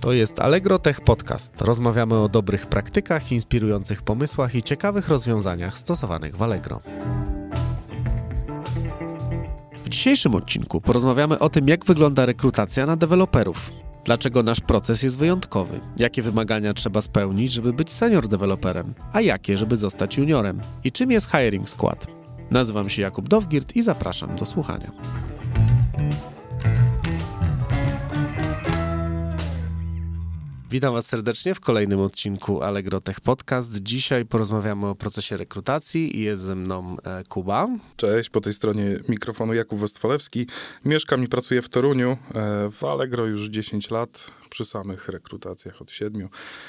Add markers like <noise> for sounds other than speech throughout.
To jest Allegro Tech Podcast. Rozmawiamy o dobrych praktykach, inspirujących pomysłach i ciekawych rozwiązaniach stosowanych w Allegro. W dzisiejszym odcinku porozmawiamy o tym, jak wygląda rekrutacja na deweloperów. Dlaczego nasz proces jest wyjątkowy? Jakie wymagania trzeba spełnić, żeby być senior deweloperem? A jakie, żeby zostać juniorem? I czym jest hiring squad? Nazywam się Jakub Dowgirt i zapraszam do słuchania. Witam Was serdecznie w kolejnym odcinku Allegro Tech Podcast. Dzisiaj porozmawiamy o procesie rekrutacji i jest ze mną e, Kuba. Cześć, po tej stronie mikrofonu Jakub Westfalewski. Mieszkam i pracuję w Toruniu. E, w Allegro już 10 lat, przy samych rekrutacjach od 7.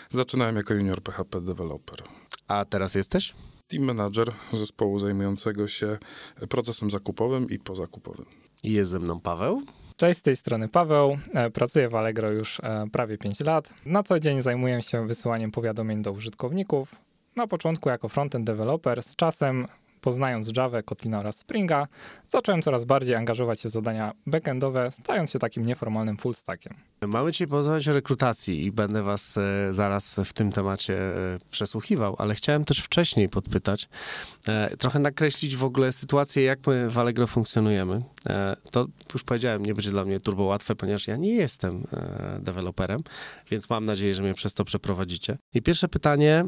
Zaczynałem jako junior PHP developer. A teraz jesteś? Team manager zespołu zajmującego się procesem zakupowym i pozakupowym. I jest ze mną Paweł. Cześć, z tej strony Paweł. E, pracuję w Allegro już e, prawie 5 lat. Na co dzień zajmuję się wysyłaniem powiadomień do użytkowników. Na początku jako frontend developer, z czasem poznając Java, Kotlina oraz Springa, zacząłem coraz bardziej angażować się w zadania backendowe, stając się takim nieformalnym full stackiem. Mamy dzisiaj porozmawiać o rekrutacji i będę was e, zaraz w tym temacie e, przesłuchiwał, ale chciałem też wcześniej podpytać, e, trochę nakreślić w ogóle sytuację, jak my w Allegro funkcjonujemy. To już powiedziałem, nie będzie dla mnie turbo łatwe, ponieważ ja nie jestem deweloperem, więc mam nadzieję, że mnie przez to przeprowadzicie. I pierwsze pytanie,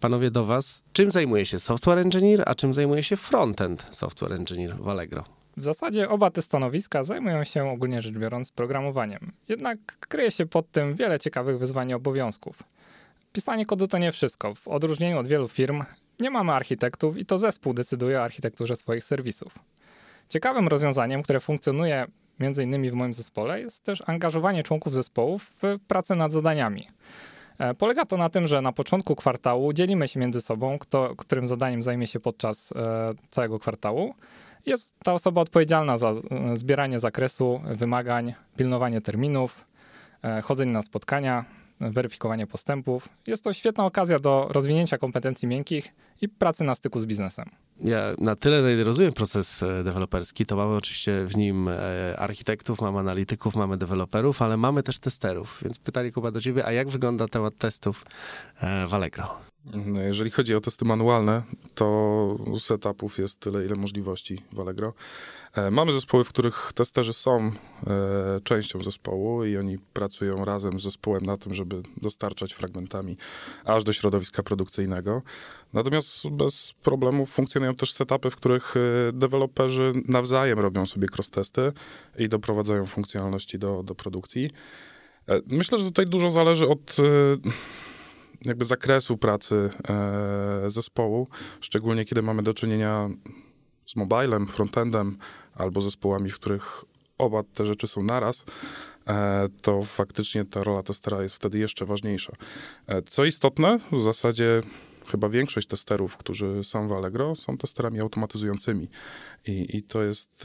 panowie, do was. Czym zajmuje się software engineer, a czym zajmuje się frontend software engineer w Allegro? W zasadzie oba te stanowiska zajmują się ogólnie rzecz biorąc programowaniem. Jednak kryje się pod tym wiele ciekawych wyzwań i obowiązków. Pisanie kodu to nie wszystko. W odróżnieniu od wielu firm nie mamy architektów i to zespół decyduje o architekturze swoich serwisów. Ciekawym rozwiązaniem, które funkcjonuje m.in. w moim zespole, jest też angażowanie członków zespołów w pracę nad zadaniami. E, polega to na tym, że na początku kwartału dzielimy się między sobą, kto, którym zadaniem zajmie się podczas e, całego kwartału jest ta osoba odpowiedzialna za e, zbieranie zakresu wymagań, pilnowanie terminów, e, chodzenie na spotkania, weryfikowanie postępów. Jest to świetna okazja do rozwinięcia kompetencji miękkich i pracy na styku z biznesem. Ja na tyle, na ile rozumiem proces e, deweloperski, to mamy oczywiście w nim architektów, mamy analityków, mamy deweloperów, ale mamy też testerów. Więc pytanie Kuba do ciebie, a jak wygląda temat testów w Allegro? No, jeżeli chodzi o testy manualne, to setupów jest tyle, ile możliwości w Allegro. E, mamy zespoły, w których testerzy są e, częścią zespołu i oni pracują razem z zespołem na tym, żeby dostarczać fragmentami aż do środowiska produkcyjnego. Natomiast bez problemów funkcjonują też setupy, w których e, deweloperzy nawzajem robią sobie cross-testy i doprowadzają funkcjonalności do, do produkcji. Myślę, że tutaj dużo zależy od jakby zakresu pracy e, zespołu, szczególnie kiedy mamy do czynienia z mobilem, frontendem albo zespołami, w których oba te rzeczy są naraz, e, to faktycznie ta rola testera jest wtedy jeszcze ważniejsza. E, co istotne, w zasadzie chyba większość testerów, którzy są w Allegro, są testerami automatyzującymi. I, i to jest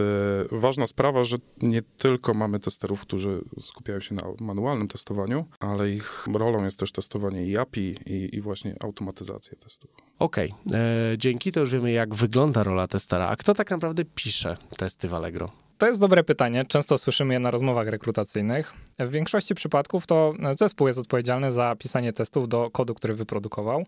e, ważna sprawa, że nie tylko mamy testerów, którzy skupiają się na manualnym testowaniu, ale ich rolą jest też testowanie i API i, i właśnie automatyzacja testów. Okej, okay. E, dzięki, to już wiemy, jak wygląda rola testera. A kto tak naprawdę pisze testy w Allegro? To jest dobre pytanie. Często słyszymy je na rozmowach rekrutacyjnych. W większości przypadków to zespół jest odpowiedzialny za pisanie testów do kodu, który wyprodukował.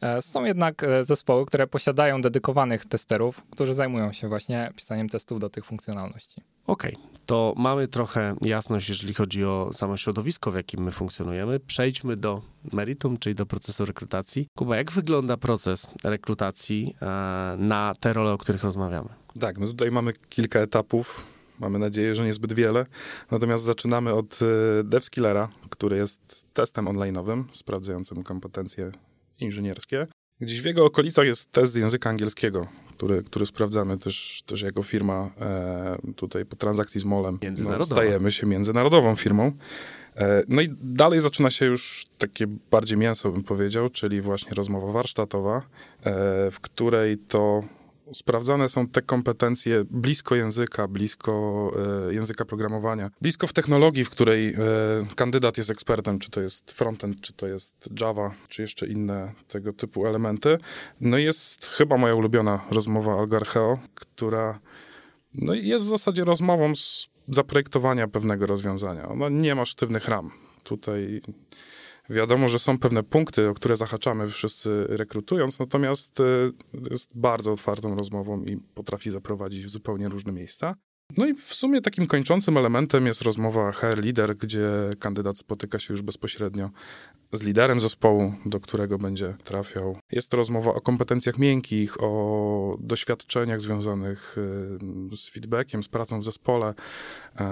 E, są jednak e, zespoły, które posiadają dedykowanych testerów, którzy zajmują się właśnie pisaniem testów do tych funkcjonalności. Okej, okay. to mamy trochę jasność, jeżeli chodzi o samo środowisko, w jakim my funkcjonujemy. Przejdźmy do meritum, czyli do procesu rekrutacji. Kuba, jak wygląda proces rekrutacji e, na te role, o których rozmawiamy? Tak, no tutaj mamy kilka etapów. Mamy nadzieję, że niezbyt wiele. Natomiast zaczynamy od DevSkillera, który jest testem online'owym sprawdzającym kompetencje inżynierskie. Gdzieś w jego okolicach jest test z języka angielskiego, który, który sprawdzamy też, też jako firma e, tutaj po transakcji z Molem. No, stajemy się międzynarodową firmą. E, no i dalej zaczyna się już takie bardziej mięso, bym powiedział, czyli właśnie rozmowa warsztatowa, e, w której to sprawdzane są te kompetencje blisko języka, blisko e, języka programowania, blisko w technologii, w której e, kandydat jest ekspertem, czy to jest frontend, czy to jest Java, czy jeszcze inne tego typu elementy. No i jest chyba moja ulubiona rozmowa Algarcheo, która no jest w zasadzie rozmową z zaprojektowania pewnego rozwiązania. Ona nie ma sztywnych ram. tutaj wiadomo, że są pewne punkty, o które zahaczamy wszyscy rekrutując, natomiast y, jest bardzo otwartą rozmową i potrafi zaprowadzić w zupełnie różne miejsca. No i w sumie takim kończącym elementem jest rozmowa HR Leader, gdzie kandydat spotyka się już bezpośrednio z liderem zespołu, do którego będzie trafiał. Jest to rozmowa o kompetencjach miękkich, o doświadczeniach związanych y, z feedbackiem, z pracą w zespole,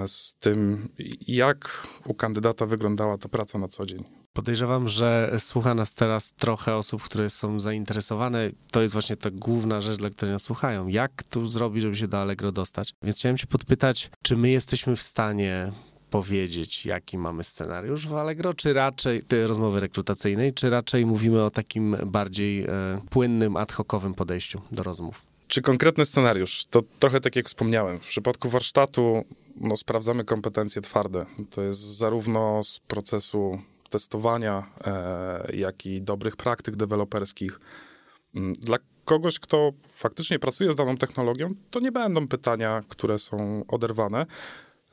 z tym, jak u kandydata wyglądała ta praca na co dzień. Podejrzewam, że słucha nas teraz trochę osób, które są zainteresowane. To jest właśnie ta główna rzecz, dla której nas słuchają. Jak tu zrobić, żeby się do Allegro dostać? Więc chciałem cię podpytać, czy my jesteśmy w stanie powiedzieć, jaki mamy scenariusz w Allegro, czy raczej tej rozmowy rekrutacyjnej, czy raczej mówimy o takim bardziej e, płynnym, ad hocowym podejściu do rozmów? Czy konkretny scenariusz? To trochę tak jak wspomniałem. W przypadku warsztatu no, sprawdzamy kompetencje twarde. To jest zarówno z procesu testowania, e, jak i dobrych praktyk deweloperskich. Mm, dla kogoś, kto faktycznie pracuje z daną technologią, to nie będą pytania, które są oderwane.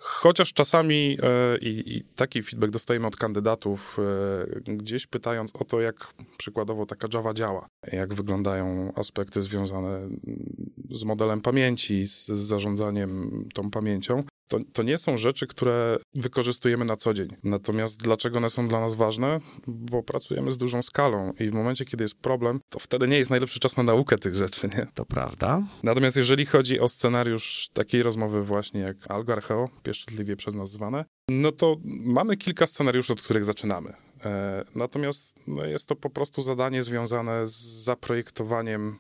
Chociaż czasami e, i, i, taki feedback dostajemy od kandydatów, e, gdzieś pytając o to, jak przykładowo taka Java działa, jak wyglądają aspekty związane z modelem pamięci, z zarządzaniem tą pamięcią. To, to nie są rzeczy, które wykorzystujemy na co dzień. Natomiast dlaczego one są dla nas ważne? Bo pracujemy z dużą skalą i w momencie, kiedy jest problem, to wtedy nie jest najlepszy czas na naukę tych rzeczy, nie? To prawda. Natomiast jeżeli chodzi o scenariusz takiej rozmowy właśnie jak Algo Archeo, pieszczotliwie przez nas zwane, no to mamy kilka scenariuszy, od których zaczynamy. E, natomiast no, jest to po prostu zadanie związane z zaprojektowaniem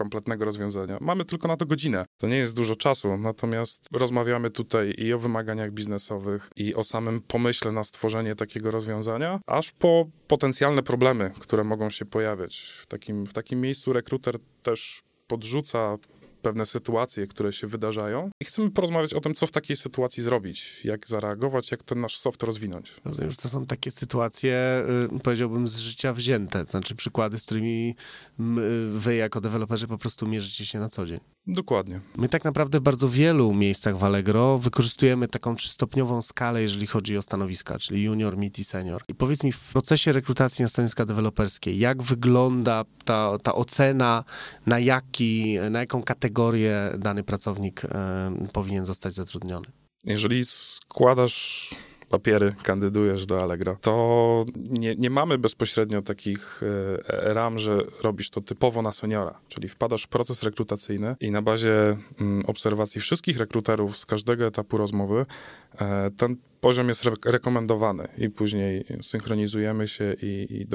kompletnego rozwiązania. Mamy tylko na to godzinę. To nie jest dużo czasu, natomiast rozmawiamy tutaj i o wymaganiach biznesowych, i o samym pomyśle na stworzenie takiego rozwiązania, aż po potencjalne problemy, które mogą się pojawiać. W takim, w takim miejscu rekruter też podrzuca pewne sytuacje, które się wydarzają i chcemy porozmawiać o tym, co w takiej sytuacji zrobić, jak zareagować, jak ten nasz soft rozwinąć. Rozumiem, że to są takie sytuacje, y, powiedziałbym, z życia wzięte, to znaczy przykłady, z którymi wy jako deweloperzy po prostu mierzycie się na co dzień. Dokładnie. My tak naprawdę w bardzo wielu miejscach w Allegro wykorzystujemy taką trzystopniową skalę, jeżeli chodzi o stanowiska, czyli junior, mid i senior. I powiedz mi, w procesie rekrutacji na stanowiska deweloperskie, jak wygląda ta, ta ocena, na, jaki, na jaką kategorię dany pracownik e, powinien zostać zatrudniony? Jeżeli składasz papiery, kandydujesz do Allegro, to nie, nie mamy bezpośrednio takich e, ram, że robisz to typowo na seniora, czyli wpadasz w proces rekrutacyjny i na bazie mm, obserwacji wszystkich rekruterów z każdego etapu rozmowy e, ten poziom jest re rekomendowany i później synchronizujemy się i, i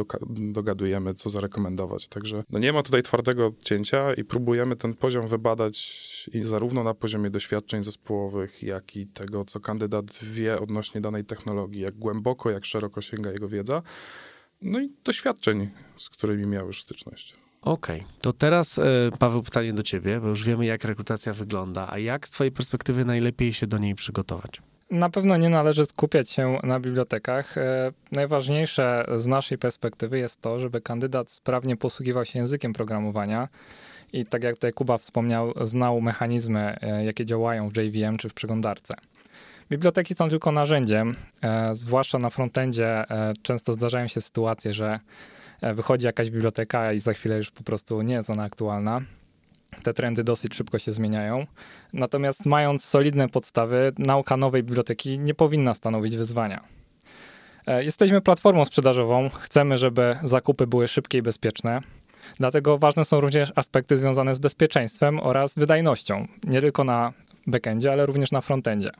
dogadujemy, co zarekomendować. Także no nie ma tutaj twardego cięcia i próbujemy ten poziom wybadać i zarówno na poziomie doświadczeń zespołowych, jak i tego, co kandydat wie odnośnie danej technologii, jak głęboko, jak szeroko sięga jego wiedza, no i doświadczeń, z którymi miał już styczność. Okej, okay. to teraz e, Paweł pytanie do ciebie, bo już wiemy jak rekrutacja wygląda, a jak z twojej perspektywy najlepiej się do niej przygotować? Na pewno nie należy skupiać się na bibliotekach. E, najważniejsze z naszej perspektywy jest to, żeby kandydat sprawnie posługiwał się językiem programowania i tak jak tutaj Kuba wspomniał, znał mechanizmy, e, jakie działają w JVM czy w przeglądarce. Biblioteki są tylko narzędziem, e, zwłaszcza na frontendzie często zdarzają się sytuacje, że wychodzi jakaś biblioteka i za chwilę już po prostu nie jest ona aktualna te trendy dosyć szybko się zmieniają. Natomiast mając solidne podstawy, nauka nowej biblioteki nie powinna stanowić wyzwania. E, jesteśmy platformą sprzedażową, chcemy, żeby zakupy były szybkie i bezpieczne. Dlatego ważne są również aspekty związane z bezpieczeństwem oraz wydajnością, nie tylko na backendzie, ale również na frontendzie.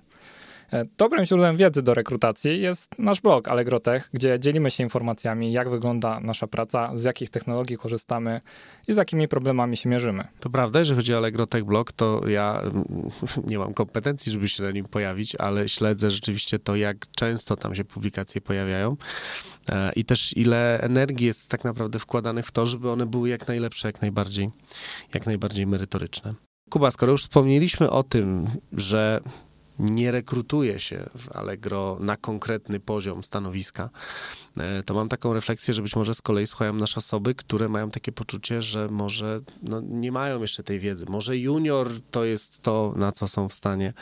E, dobrym źródłem wiedzy do rekrutacji jest nasz blog Allegrotech, gdzie dzielimy się informacjami, jak wygląda nasza praca, z jakich technologii korzystamy i z jakimi problemami się mierzymy. To prawda, jeżeli chodzi o Allegrotech blog, to ja mm, <laughs> nie mam kompetencji, żeby się na nim pojawić, ale śledzę rzeczywiście to, jak często tam się publikacje pojawiają e, i też ile energii jest tak naprawdę wkładanych w to, żeby one były jak najlepsze, jak najbardziej, jak najbardziej merytoryczne. Kuba, skoro już wspomnieliśmy o tym, że nie rekrutuje się w Allegro na konkretny poziom stanowiska, e, to mam taką refleksję, że być może z kolei słuchają nas osoby, które mają takie poczucie, że może no, nie mają jeszcze tej wiedzy. Może junior to jest to, na co są w stanie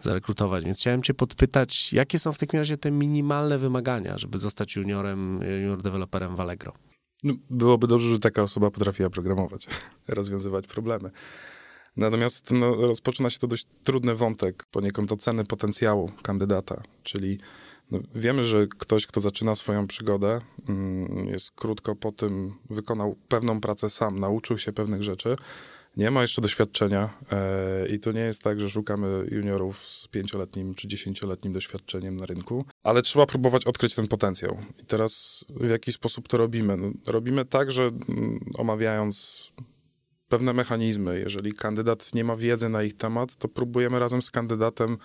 zarekrutować. Więc chciałem cię podpytać, jakie są w takim razie te minimalne wymagania, żeby zostać juniorem, junior deweloperem w Allegro? No, byłoby dobrze, że taka osoba potrafiła programować, <laughs> rozwiązywać problemy. Natomiast no, rozpoczyna się to dość trudny wątek, poniekąd oceny potencjału kandydata, czyli no, wiemy, że ktoś, kto zaczyna swoją przygodę, mm, jest krótko po tym, wykonał pewną pracę sam, nauczył się pewnych rzeczy, nie ma jeszcze doświadczenia e, i to nie jest tak, że szukamy juniorów z pięcioletnim czy dziesięcioletnim doświadczeniem na rynku, ale trzeba próbować odkryć ten potencjał. I teraz w jaki sposób to robimy? No, robimy tak, że mm, omawiając pewne mechanizmy, jeżeli kandydat nie ma wiedzy na ich temat, to próbujemy razem z kandydatem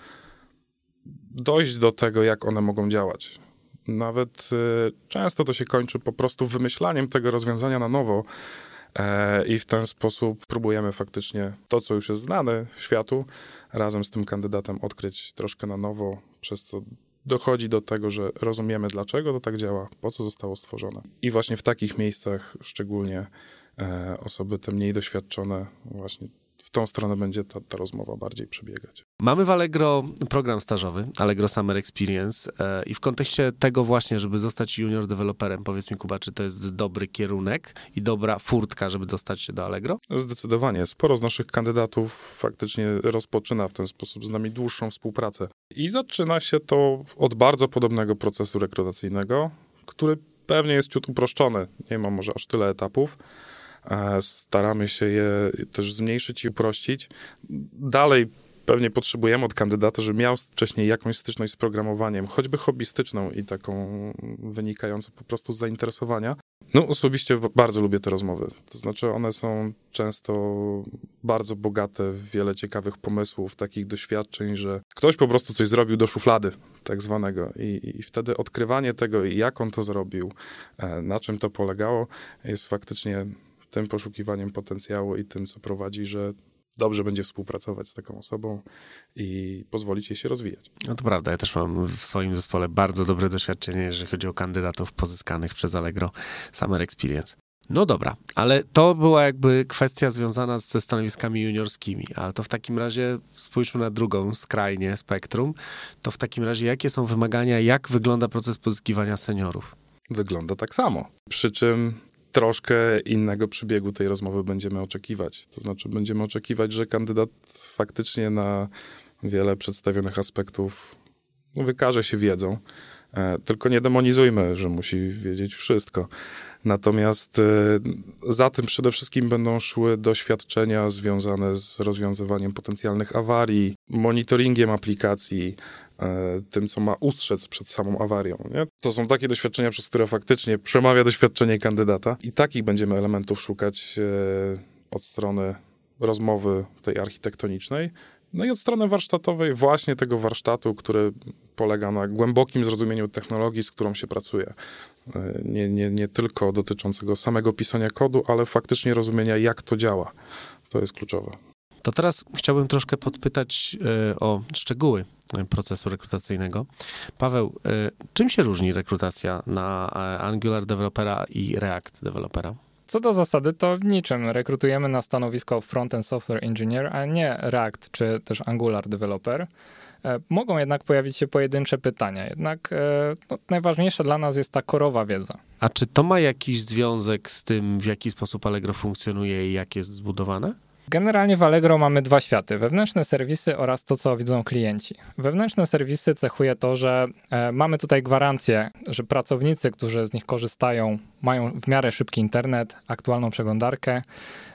dojść do tego, jak one mogą działać. Nawet y, często to się kończy po prostu wymyślaniem tego rozwiązania na nowo, E, I w ten sposób próbujemy faktycznie to, co już jest znane światu, razem z tym kandydatem odkryć troszkę na nowo, przez co dochodzi do tego, że rozumiemy, dlaczego to tak działa, po co zostało stworzone. I właśnie w takich miejscach szczególnie osoby te mniej doświadczone właśnie w tą stronę będzie ta, ta rozmowa bardziej przebiegać. Mamy w Allegro program stażowy, Allegro Summer Experience e, i w kontekście tego właśnie, żeby zostać junior deweloperem, powiedz mi Kuba, czy to jest dobry kierunek i dobra furtka, żeby dostać się do Allegro? Zdecydowanie. Sporo z naszych kandydatów faktycznie rozpoczyna w ten sposób z nami dłuższą współpracę. I zaczyna się to od bardzo podobnego procesu rekrutacyjnego, który pewnie jest ciut uproszczony. Nie ma może aż tyle etapów staramy się je też zmniejszyć i uprościć. Dalej pewnie potrzebujemy od kandydata, żeby miał wcześniej jakąś styczność z programowaniem, choćby hobbystyczną i taką wynikającą po prostu z zainteresowania. No, osobiście bardzo lubię te rozmowy. To znaczy, one są często bardzo bogate w wiele ciekawych pomysłów, takich doświadczeń, że ktoś po prostu coś zrobił do szuflady, tak zwanego. I, i wtedy odkrywanie tego, jak on to zrobił, e, na czym to polegało, jest faktycznie tym poszukiwaniem potencjału i tym, co prowadzi, że dobrze będzie współpracować z taką osobą i pozwolić jej się rozwijać. No to prawda, ja też mam w swoim zespole bardzo dobre doświadczenie, jeżeli chodzi o kandydatów pozyskanych przez Allegro Summer Experience. No dobra, ale to była jakby kwestia związana ze stanowiskami juniorskimi, ale to w takim razie spójrzmy na drugą skrajnie spektrum, to w takim razie jakie są wymagania, jak wygląda proces pozyskiwania seniorów? Wygląda tak samo. Przy czym troszkę innego przebiegu tej rozmowy będziemy oczekiwać. To znaczy, będziemy oczekiwać, że kandydat faktycznie na wiele przedstawionych aspektów wykaże się wiedzą. E, tylko nie demonizujmy, że musi wiedzieć wszystko. Natomiast e, za tym przede wszystkim będą szły doświadczenia związane z rozwiązywaniem potencjalnych awarii, monitoringiem aplikacji, e, tym, co ma ustrzec przed samą awarią. Nie? To są takie doświadczenia, przez które faktycznie przemawia doświadczenie kandydata i takich będziemy elementów szukać od strony rozmowy tej architektonicznej, no i od strony warsztatowej właśnie tego warsztatu, który polega na głębokim zrozumieniu technologii, z którą się pracuje. E, nie, nie, nie tylko dotyczącego samego pisania kodu, ale faktycznie rozumienia, jak to działa. To jest kluczowe. To teraz chciałbym troszkę podpytać y, o szczegóły e, procesu rekrutacyjnego. Paweł, czym się różni rekrutacja na Angular dewelopera i React dewelopera? Co do zasady, to w niczym. Rekrutujemy na stanowisko Frontend Software Engineer, a nie React czy też Angular Developer. E, mogą jednak pojawić się pojedyncze pytania, jednak e, no, najważniejsza dla nas jest ta korowa wiedza. A czy to ma jakiś związek z tym, w jaki sposób Allegro funkcjonuje i jak jest zbudowane? Generalnie w Allegro mamy dwa światy: wewnętrzne serwisy oraz to, co widzą klienci. Wewnętrzne serwisy cechuje to, że e, mamy tutaj gwarancję, że pracownicy, którzy z nich korzystają, mają w miarę szybki internet, aktualną przeglądarkę.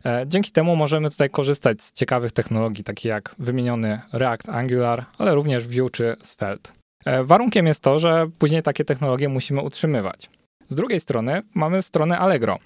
E, dzięki temu możemy tutaj korzystać z ciekawych technologii, takich jak wymieniony React Angular, ale również Vue czy Svelte. E, warunkiem jest to, że później takie technologie musimy utrzymywać. Z drugiej strony mamy stronę Allegro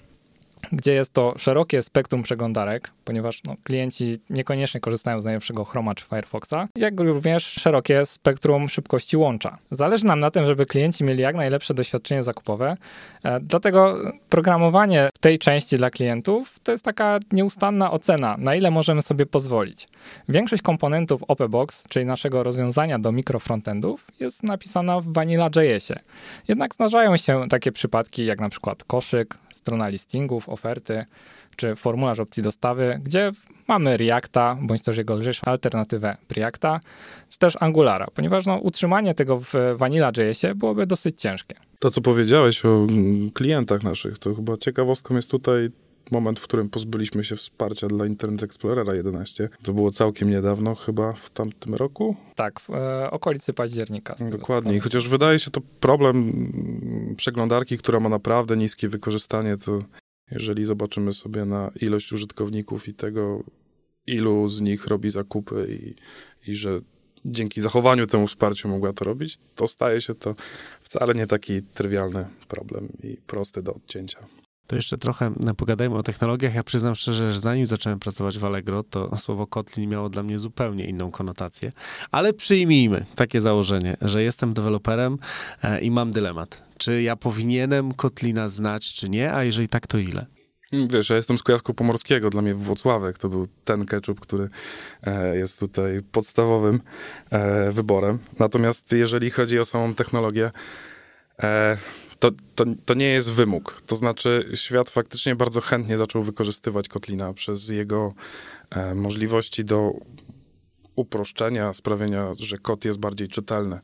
gdzie jest to szerokie spektrum przeglądarek, ponieważ no, klienci niekoniecznie korzystają z najlepszego Chroma czy Firefoxa, jak również szerokie spektrum szybkości łącza. Zależy nam na tym, żeby klienci mieli jak najlepsze doświadczenie zakupowe, e, dlatego programowanie w tej części dla klientów to jest taka nieustanna ocena, na ile możemy sobie pozwolić. Większość komponentów OPBox, czyli naszego rozwiązania do mikrofrontendów, jest napisana w Vanilla.jsie. Jednak zdarzają się takie przypadki, jak na przykład koszyk, strona listingów, oferty, czy formularz opcji dostawy, gdzie mamy Reacta, bądź też jego lżejszą alternatywę Preacta, czy też Angulara, ponieważ no, utrzymanie tego w Vanilla.jsie byłoby dosyć ciężkie. To, co powiedziałeś o mm, klientach naszych, to chyba ciekawostką jest tutaj moment, w którym pozbyliśmy się wsparcia dla Internet Explorera 11. To było całkiem niedawno, chyba w tamtym roku? Tak, w e, okolicy października. Dokładnie. I chociaż wydaje się to problem mm, przeglądarki, która ma naprawdę niskie wykorzystanie, to jeżeli zobaczymy sobie na ilość użytkowników i tego, ilu z nich robi zakupy i, i że dzięki zachowaniu temu wsparciu mogła to robić, to staje się to wcale nie taki trywialny problem i prosty do odcięcia. To jeszcze trochę pogadajmy o technologiach. Ja przyznam szczerze, że zanim zacząłem pracować w Allegro, to słowo Kotlin miało dla mnie zupełnie inną konotację. Ale przyjmijmy takie założenie, że jestem deweloperem e, i mam dylemat. Czy ja powinienem Kotlina znać, czy nie? A jeżeli tak, to ile? Wiesz, ja jestem z Kujawsko Pomorskiego, dla mnie Włocławek to był ten ketchup, który e, jest tutaj podstawowym e, wyborem. Natomiast jeżeli chodzi o samą technologię, to, to, to nie jest wymóg. To znaczy, świat faktycznie bardzo chętnie zaczął wykorzystywać Kotlina przez jego e, możliwości do uproszczenia, sprawienia, że kod jest bardziej czytelny.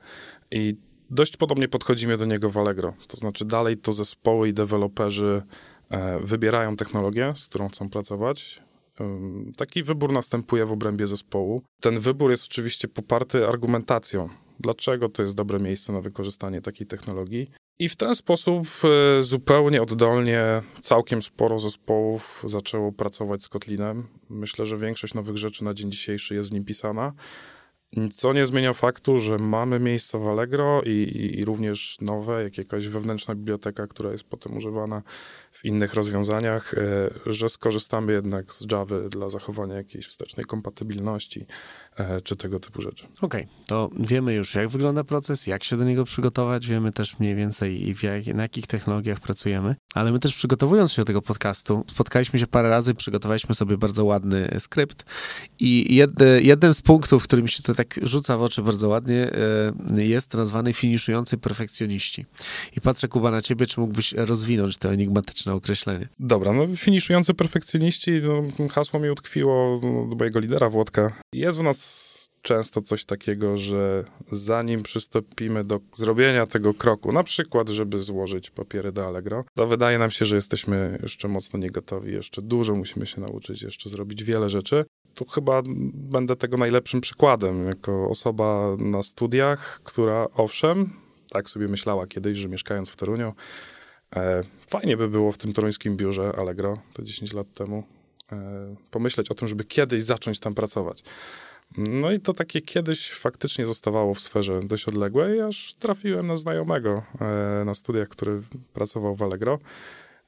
I dość podobnie podchodzimy do niego w Allegro. To znaczy, dalej to zespoły i deweloperzy e, wybierają technologię, z którą chcą pracować. Taki wybór następuje w obrębie zespołu. Ten wybór jest oczywiście poparty argumentacją, dlaczego to jest dobre miejsce na wykorzystanie takiej technologii. I w ten sposób e, zupełnie oddolnie całkiem sporo zespołów zaczęło pracować z Kotlinem. Myślę, że większość nowych rzeczy na dzień dzisiejszy jest w nim pisana. Co nie zmienia faktu, że mamy miejsca w Allegro i, i, i, również nowe, jak jakaś wewnętrzna biblioteka, która jest potem używana w innych rozwiązaniach, e, że skorzystamy jednak z Java dla zachowania jakiejś wstecznej kompatybilności czy tego typu rzeczy. Okej, okay, to wiemy już, jak wygląda proces, jak się do niego przygotować, wiemy też mniej więcej i jak, na jakich technologiach pracujemy, ale my też przygotowując się do tego podcastu, spotkaliśmy się parę razy, przygotowaliśmy sobie bardzo ładny skrypt i jed, jeden z punktów, który mi się to tak rzuca w oczy bardzo ładnie, e, jest nazwany finiszujący perfekcjoniści. I patrzę, Kuba, na ciebie, czy mógłbyś rozwinąć to enigmatyczne określenie? Dobra, no finiszujący perfekcjoniści, no, hasło mi utkwiło do mojego lidera Włodka. Jest u nas często coś takiego, że zanim przystąpimy do zrobienia tego kroku, na przykład, żeby złożyć papiery do Allegro, to wydaje nam się, że jesteśmy jeszcze mocno niegotowi, jeszcze dużo musimy się nauczyć, jeszcze zrobić wiele rzeczy. Tu chyba będę tego najlepszym przykładem, jako osoba na studiach, która owszem, tak sobie myślała kiedyś, że mieszkając w Toruniu, e, fajnie by było w tym toruńskim biurze Allegro, to 10 lat temu, e, pomyśleć o tym, żeby kiedyś zacząć tam pracować. No i to takie kiedyś faktycznie zostawało w sferze dość odległej, aż trafiłem na znajomego e, na studiach, który pracował w Allegro.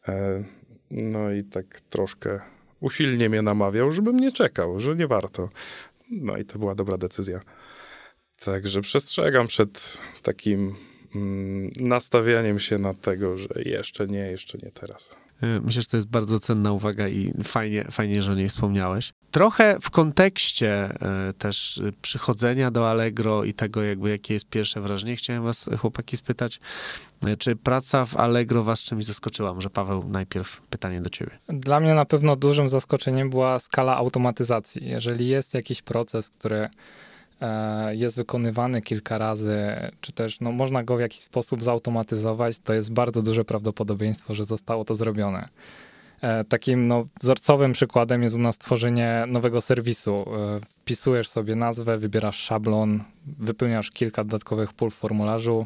E, no i tak troszkę usilnie mnie namawiał, żebym nie czekał, że nie warto. No i to była dobra decyzja. Także przestrzegam przed takim mm, nastawianiem się na tego, że jeszcze nie, jeszcze nie teraz. Y, myślę, że to jest bardzo cenna uwaga i fajnie, fajnie że o niej wspomniałeś. Trochę w kontekście y, też przychodzenia do Allegro i tego, jakby jakie jest pierwsze wrażenie, chciałem was, chłopaki, spytać, y, czy praca w Allegro was czymś zaskoczyła? Może Paweł, najpierw pytanie do ciebie. Dla mnie na pewno dużym zaskoczeniem była skala automatyzacji. Jeżeli jest jakiś proces, który jest wykonywany kilka razy, czy też no, można go w jakiś sposób zautomatyzować, to jest bardzo duże prawdopodobieństwo, że zostało to zrobione. E, takim no, wzorcowym przykładem jest u nas tworzenie nowego serwisu. E, wpisujesz sobie nazwę, wybierasz szablon, wypełniasz kilka dodatkowych pól w formularzu,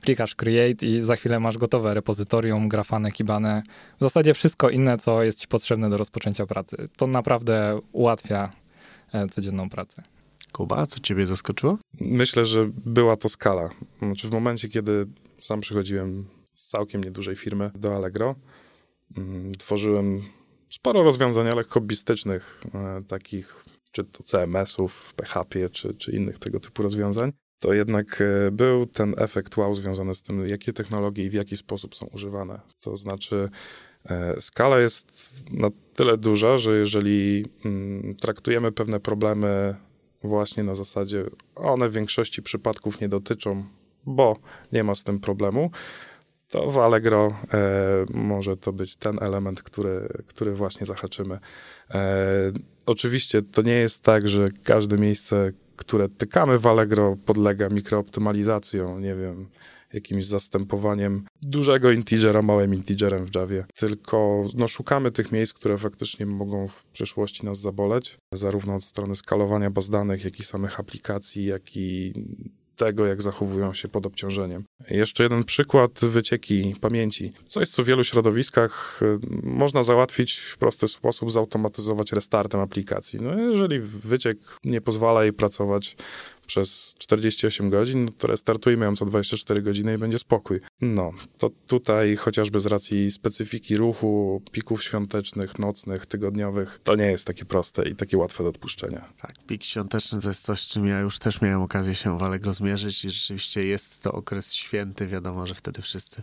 klikasz create i za chwilę masz gotowe repozytorium, grafane, kibane. W zasadzie wszystko inne, co jest ci potrzebne do rozpoczęcia pracy. To naprawdę ułatwia codzienną pracę. Kuba, co ciebie zaskoczyło? Myślę, że była to skala. Znaczy w momencie, kiedy sam przychodziłem z całkiem niedużej firmy do Allegro, mm, tworzyłem sporo rozwiązań, ale hobbystycznych, e, takich czy to CMS-ów PHP, czy, czy innych tego typu rozwiązań, to jednak e, był ten efekt wow związany z tym, jakie technologie i w jaki sposób są używane. To znaczy, e, skala jest na tyle duża, że jeżeli mm, traktujemy pewne problemy właśnie na zasadzie, one w większości przypadków nie dotyczą, bo nie ma z tym problemu, to w Allegro e, może to być ten element, który, który właśnie zahaczymy. E, oczywiście to nie jest tak, że każde miejsce, które tykamy w Allegro podlega mikrooptymalizacją, nie wiem, jakimś zastępowaniem dużego integera małym integerem w Javie, tylko no, szukamy tych miejsc, które faktycznie mogą w przyszłości nas zaboleć, zarówno od strony skalowania baz danych, jak i samych aplikacji, jak i tego, jak zachowują się pod obciążeniem. Jeszcze jeden przykład wycieki pamięci. Coś, co w wielu środowiskach y, można załatwić w prosty sposób, zautomatyzować restartem aplikacji. No, jeżeli wyciek nie pozwala jej pracować przez 48 godzin, no to restartujmy ją co 24 godziny i będzie spokój. No, to tutaj chociażby z racji specyfiki ruchu, pików świątecznych, nocnych, tygodniowych, to nie jest takie proste i takie łatwe do odpuszczenia. Tak, pik świąteczny to jest coś, czym ja już też miałem okazję się w Allegro zmierzyć i rzeczywiście jest to okres święty, wiadomo, że wtedy wszyscy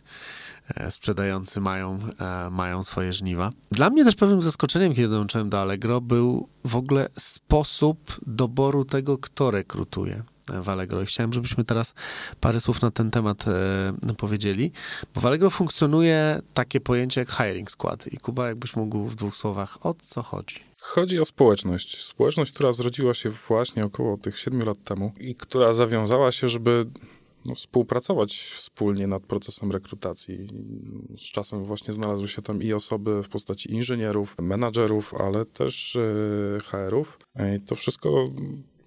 sprzedający mają, e, mają swoje żniwa. Dla mnie też pewnym zaskoczeniem, kiedy dołączyłem do Allegro, był w ogóle sposób doboru tego, kto rekrutuje w Allegro. I chciałem, żebyśmy teraz parę słów na ten temat e, powiedzieli, bo w Allegro funkcjonuje takie pojęcie jak hiring squad. I Kuba, jakbyś mógł w dwóch słowach, o co chodzi? Chodzi o społeczność. Społeczność, która zrodziła się właśnie około tych siedmiu lat temu i która zawiązała się, żeby no, współpracować wspólnie nad procesem rekrutacji. Z czasem właśnie znalazły się tam i osoby w postaci inżynierów, menadżerów, ale też yy, HR-ów. I to wszystko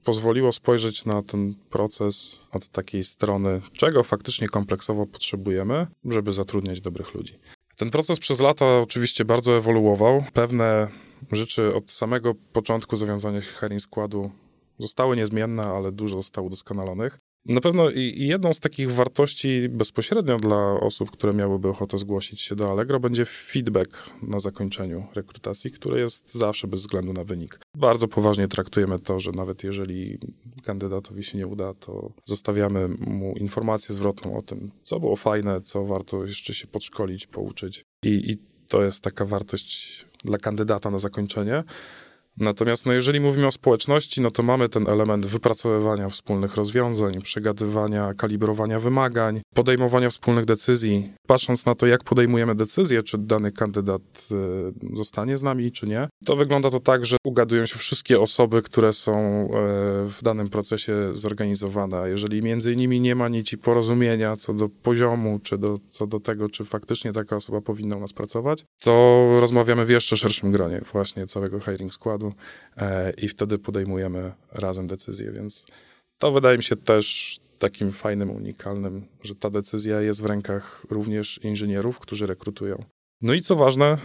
pozwoliło spojrzeć na ten proces od takiej strony, czego faktycznie kompleksowo potrzebujemy, żeby zatrudniać dobrych ludzi. Ten proces przez lata oczywiście bardzo ewoluował. Pewne rzeczy od samego początku zawiązania hiring składu zostały niezmienne, ale dużo zostało udoskonalonych. Na pewno jedną z takich wartości bezpośrednio dla osób, które miałyby ochotę zgłosić się do Allegro, będzie feedback na zakończeniu rekrutacji, który jest zawsze bez względu na wynik. Bardzo poważnie traktujemy to, że nawet jeżeli kandydatowi się nie uda, to zostawiamy mu informację zwrotną o tym, co było fajne, co warto jeszcze się podszkolić, pouczyć. I, i to jest taka wartość dla kandydata na zakończenie. Natomiast no, jeżeli mówimy o społeczności, no to mamy ten element wypracowywania wspólnych rozwiązań, przegadywania, kalibrowania wymagań, podejmowania wspólnych decyzji. Patrząc na to, jak podejmujemy decyzję, czy dany kandydat y, zostanie z nami, czy nie, to wygląda to tak, że ugadują się wszystkie osoby, które są y, w danym procesie zorganizowane. A jeżeli między nimi nie ma nici porozumienia co do poziomu, czy do, co do tego, czy faktycznie taka osoba powinna u nas pracować, to rozmawiamy w jeszcze szerszym gronie właśnie całego hiring składu E, i wtedy podejmujemy razem decyzję, więc to wydaje mi się też takim fajnym, unikalnym, że ta decyzja jest w rękach również inżynierów, którzy rekrutują. No i co ważne,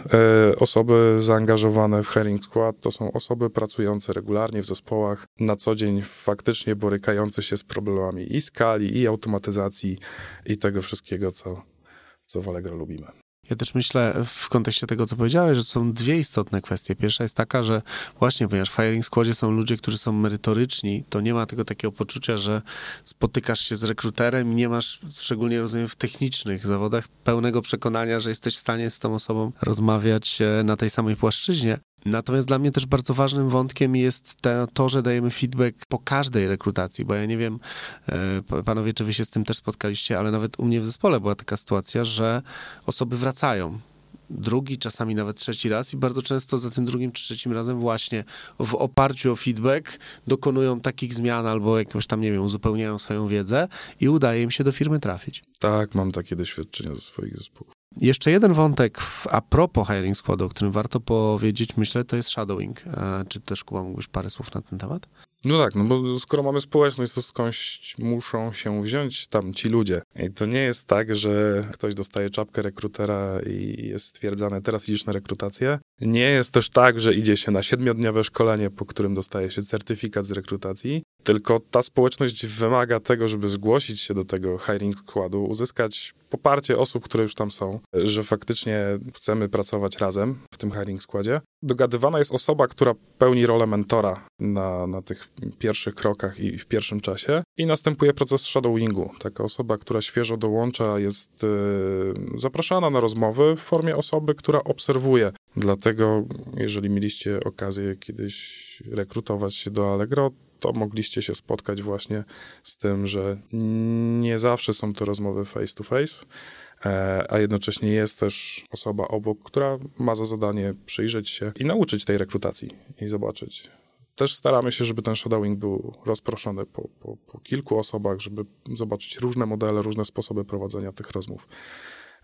e, osoby zaangażowane w Herring Squad to są osoby pracujące regularnie w zespołach, na co dzień faktycznie borykające się z problemami i skali, i automatyzacji, i tego wszystkiego, co, co w Allegro lubimy. Ja też myślę w kontekście tego, co powiedziałeś, że są dwie istotne kwestie. Pierwsza jest taka, że właśnie ponieważ w Firing Składzie są ludzie, którzy są merytoryczni, to nie ma tego takiego poczucia, że spotykasz się z rekruterem i nie masz, szczególnie rozumiem, w technicznych zawodach, pełnego przekonania, że jesteś w stanie z tą osobą rozmawiać e, na tej samej płaszczyźnie. Natomiast dla mnie też bardzo ważnym wątkiem jest to, że dajemy feedback po każdej rekrutacji, bo ja nie wiem, e, panowie, czy wy się z tym też spotkaliście, ale nawet u mnie w zespole była taka sytuacja, że osoby wracają drugi, czasami nawet trzeci raz i bardzo często za tym drugim czy trzecim razem właśnie w oparciu o feedback dokonują takich zmian albo jakąś tam, nie wiem, uzupełniają swoją wiedzę i udaje im się do firmy trafić. Tak, mam takie doświadczenia ze swoich zespołów. Jeszcze jeden wątek w, a propos hiring składu, o którym warto powiedzieć, myślę, to jest shadowing. Czy też, Kuba, mógłbyś parę słów na ten temat? No tak, no bo skoro mamy społeczność, to skądś muszą się wziąć tam ci ludzie. I to nie jest tak, że ktoś dostaje czapkę rekrutera i jest stwierdzane, teraz idziesz na rekrutację. Nie jest też tak, że idzie się na siedmiodniowe szkolenie, po którym dostaje się certyfikat z rekrutacji Tylko ta społeczność wymaga tego, żeby zgłosić się do tego hiring składu, uzyskać poparcie osób, które już tam są, że faktycznie chcemy pracować razem w tym hiring składzie. Dogadywana jest osoba, która pełni rolę mentora na, na tych pierwszych krokach i w pierwszym czasie. I następuje proces shadowingu. Taka osoba, która świeżo dołącza, jest yy, zapraszana na rozmowy w formie osoby, która obserwuje. Dlatego, jeżeli mieliście okazję kiedyś rekrutować się do Allegro, to mogliście się spotkać właśnie z tym, że nie zawsze są to rozmowy face to face, e, a jednocześnie jest też osoba obok, która ma za zadanie przyjrzeć się i nauczyć tej rekrutacji i zobaczyć. Też staramy się, żeby ten shadowing był rozproszony po, po, po kilku osobach, żeby zobaczyć różne modele, różne sposoby prowadzenia tych rozmów.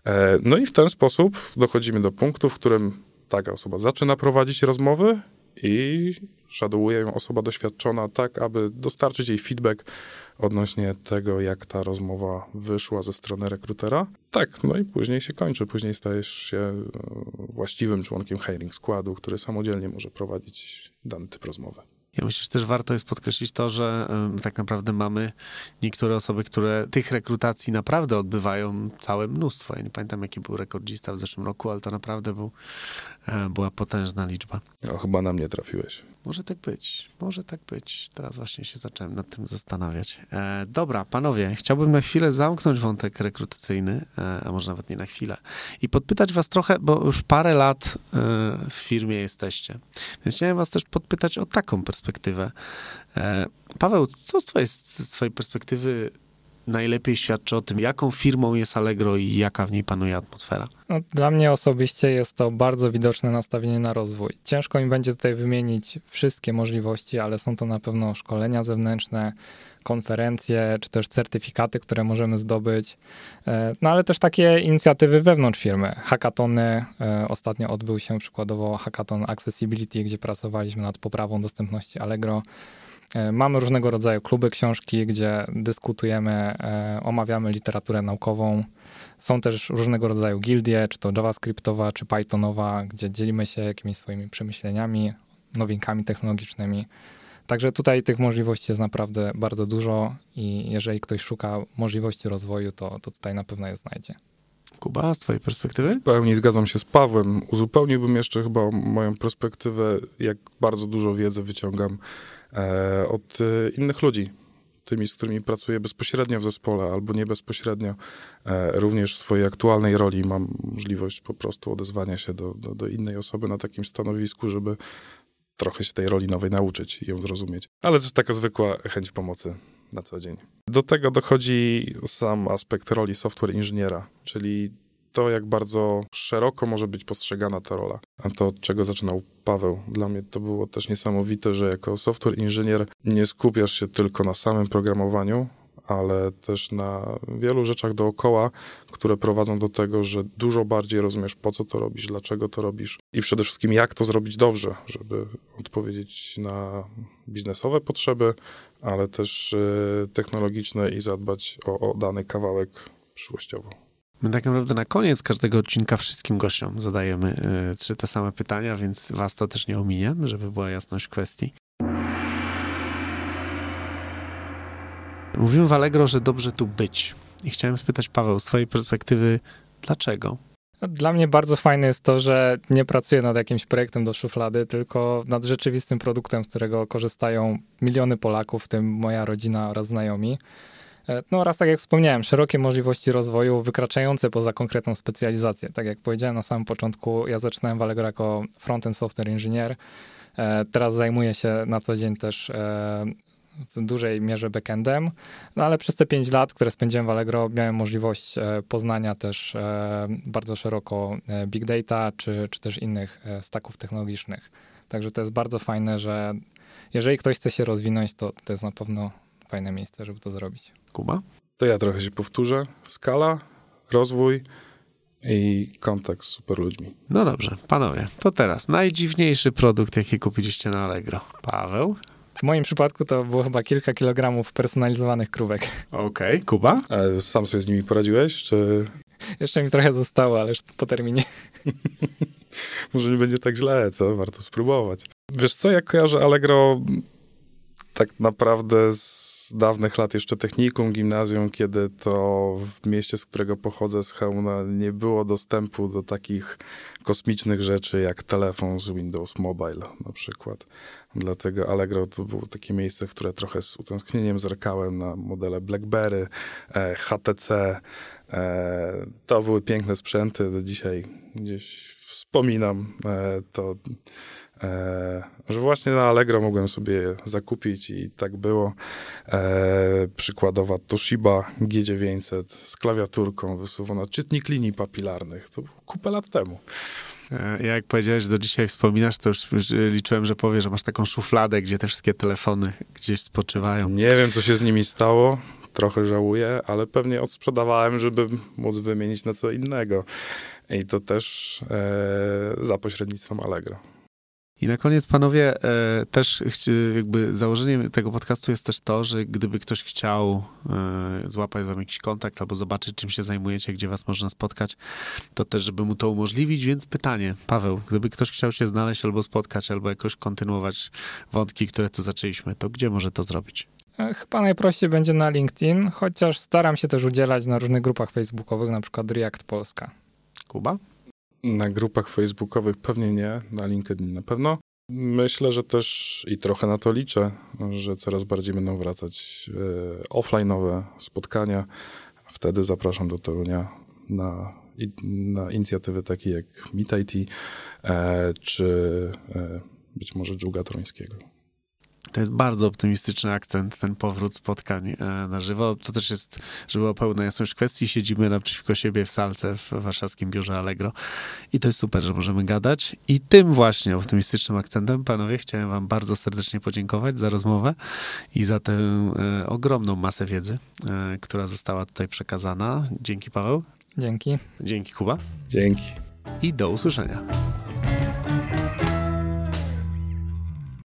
E, no i w ten sposób dochodzimy do punktu, w którym taka osoba zaczyna prowadzić rozmowy i shadowuje ją osoba doświadczona tak, aby dostarczyć jej feedback odnośnie tego, jak ta rozmowa wyszła ze strony rekrutera. Tak, no i później się kończy. Później stajesz się e, właściwym członkiem hiring składu, który samodzielnie może prowadzić dany typ rozmowy. Ja myślę, że też warto jest podkreślić to, że tak naprawdę mamy niektóre osoby, które tych rekrutacji naprawdę odbywają całe mnóstwo. Ja nie pamiętam, jaki był rekordzista w zeszłym roku, ale to naprawdę był, e, była potężna liczba. No, chyba na mnie trafiłeś. Może tak być, może tak być. Teraz właśnie się zacząłem nad tym zastanawiać. E, dobra, panowie, chciałbym na chwilę zamknąć wątek rekrutacyjny, e, a może nawet nie na chwilę, i podpytać was trochę, bo już parę lat e, w firmie jesteście. Więc chciałem was też podpytać o taką perspektywę. E, Paweł, co z twojej, z twojej perspektywy najlepiej świadczy o tym, jaką firmą jest Allegro i jaka w niej panuje atmosfera? No, dla mnie osobiście jest to bardzo widoczne nastawienie na rozwój. Ciężko mi będzie tutaj wymienić wszystkie możliwości, ale są to na pewno szkolenia zewnętrzne, konferencje, czy też certyfikaty, które możemy zdobyć. E, no ale też takie inicjatywy wewnątrz firmy. Hackatony. E, ostatnio odbył się przykładowo hackathon Accessibility, gdzie pracowaliśmy nad poprawą dostępności Allegro. E, mamy różnego rodzaju kluby książki, gdzie dyskutujemy, e, omawiamy literaturę naukową. Są też różnego rodzaju gildie, czy to JavaScriptowa, czy Pythonowa, gdzie dzielimy się jakimiś swoimi przemyśleniami, nowinkami technologicznymi. Także tutaj tych możliwości jest naprawdę bardzo dużo i jeżeli ktoś szuka możliwości rozwoju, to, to tutaj na pewno je znajdzie. Kuba, z twojej perspektywy? W pełni zgadzam się z Pawłem. Uzupełniłbym jeszcze chyba moją perspektywę, jak bardzo dużo wiedzy wyciągam od e, innych ludzi, tymi, z którymi pracuję bezpośrednio w zespole albo nie bezpośrednio. E, również w swojej aktualnej roli mam możliwość po prostu odezwania się do, do, do innej osoby na takim stanowisku, żeby trochę się tej roli nowej nauczyć i ją zrozumieć. Ale też taka zwykła chęć pomocy na co dzień. Do tego dochodzi sam aspekt roli software inżyniera, czyli to, jak bardzo szeroko może być postrzegana ta rola. A to, od czego zaczynał Paweł. Dla mnie to było też niesamowite, że jako software inżynier nie skupiasz się tylko na samym programowaniu, ale też na wielu rzeczach dookoła, które prowadzą do tego, że dużo bardziej rozumiesz, po co to robisz, dlaczego to robisz i przede wszystkim, jak to zrobić dobrze, żeby odpowiedzieć na biznesowe potrzeby, ale też e, technologiczne i zadbać o, o dany kawałek przyszłościowo. My tak naprawdę na koniec każdego odcinka wszystkim gościom zadajemy y, trzy te same pytania, więc was to też nie ominie, żeby była jasność kwestii. Mówimy w Allegro, że dobrze tu być. I chciałem spytać Paweł, z twojej perspektywy, dlaczego? Dla mnie bardzo fajne jest to, że nie pracuję nad jakimś projektem do szuflady, tylko nad rzeczywistym produktem, z którego korzystają miliony Polaków, w tym moja rodzina oraz znajomi. E, no oraz tak jak wspomniałem, szerokie możliwości rozwoju wykraczające poza konkretną specjalizację. Tak jak powiedziałem na samym początku, ja zaczynałem w Allegro jako front-end software inżynier. E, teraz zajmuję się na co dzień też e, w dużej mierze backendem, no ale przez te 5 lat, które spędziłem w Allegro, miałem możliwość poznania też bardzo szeroko big data, czy, czy też innych stacków technologicznych. Także to jest bardzo fajne, że jeżeli ktoś chce się rozwinąć, to to jest na pewno fajne miejsce, żeby to zrobić. Kuba? To ja trochę się powtórzę. Skala, rozwój i kontakt z super ludźmi. No dobrze, panowie, to teraz najdziwniejszy produkt, jaki kupiliście na Allegro. Paweł? W moim przypadku to było chyba kilka kilogramów personalizowanych krówek. Okej, okay. Kuba? A sam sobie z nimi poradziłeś, czy... Jeszcze mi trochę zostało, ale już po terminie. <laughs> Może nie będzie tak źle, co? Warto spróbować. Wiesz co, jak kojarzę Allegro tak naprawdę z dawnych lat jeszcze technikum, gimnazjum, kiedy to w mieście, z którego pochodzę, z Chełmna, nie było dostępu do takich kosmicznych rzeczy jak telefon z Windows Mobile na przykład. Dlatego Allegro to było takie miejsce, w które trochę z utęsknieniem zerkałem na modele BlackBerry, e, HTC. E, to były piękne sprzęty. Do dzisiaj gdzieś wspominam e, to E, że właśnie na Allegro mogłem sobie zakupić i tak było. E, przykładowa Toshiba G900 z klawiaturką wysuwana, czytnik linii papilarnych. To było kupę lat temu. E, jak powiedziałeś, do dzisiaj wspominasz, to już, już liczyłem, że powiesz, że masz taką szufladę, gdzie te wszystkie telefony gdzieś spoczywają. Nie wiem, co się z nimi stało. Trochę żałuję, ale pewnie odsprzedawałem, żeby móc wymienić na co innego. I to też e, za pośrednictwem Allegro. I na koniec, panowie, e, też jakby założeniem tego podcastu jest też to, że gdyby ktoś chciał e, złapać wam jakiś kontakt albo zobaczyć, czym się zajmujecie, gdzie was można spotkać, to też, żeby mu to umożliwić. Więc pytanie, Paweł, gdyby ktoś chciał się znaleźć albo spotkać, albo jakoś kontynuować wątki, które tu zaczęliśmy, to gdzie może to zrobić? E, chyba najprościej będzie na LinkedIn, chociaż staram się też udzielać na różnych grupach facebookowych, na przykład React Polska. Kuba? Na grupach facebookowych pewnie nie, na LinkedIn na pewno. Myślę, że też i trochę na to liczę, że coraz bardziej będą wracać e, offline'owe spotkania. Wtedy zapraszam do Torunia na, na inicjatywy takie jak Meet IT, e, czy e, być może Dżuga Trońskiego. To jest bardzo optymistyczny akcent, ten powrót spotkań e, na żywo. To też jest, żeby było pełna jasność kwestii, siedzimy naprzeciwko siebie w salce w warszawskim biurze Allegro i to jest super, że możemy gadać. I tym właśnie optymistycznym akcentem, panowie, chciałem wam bardzo serdecznie podziękować za rozmowę i za tę e, ogromną masę wiedzy, e, która została tutaj przekazana. Dzięki, Paweł. Dzięki. Dzięki, Kuba. Dzięki. I do usłyszenia.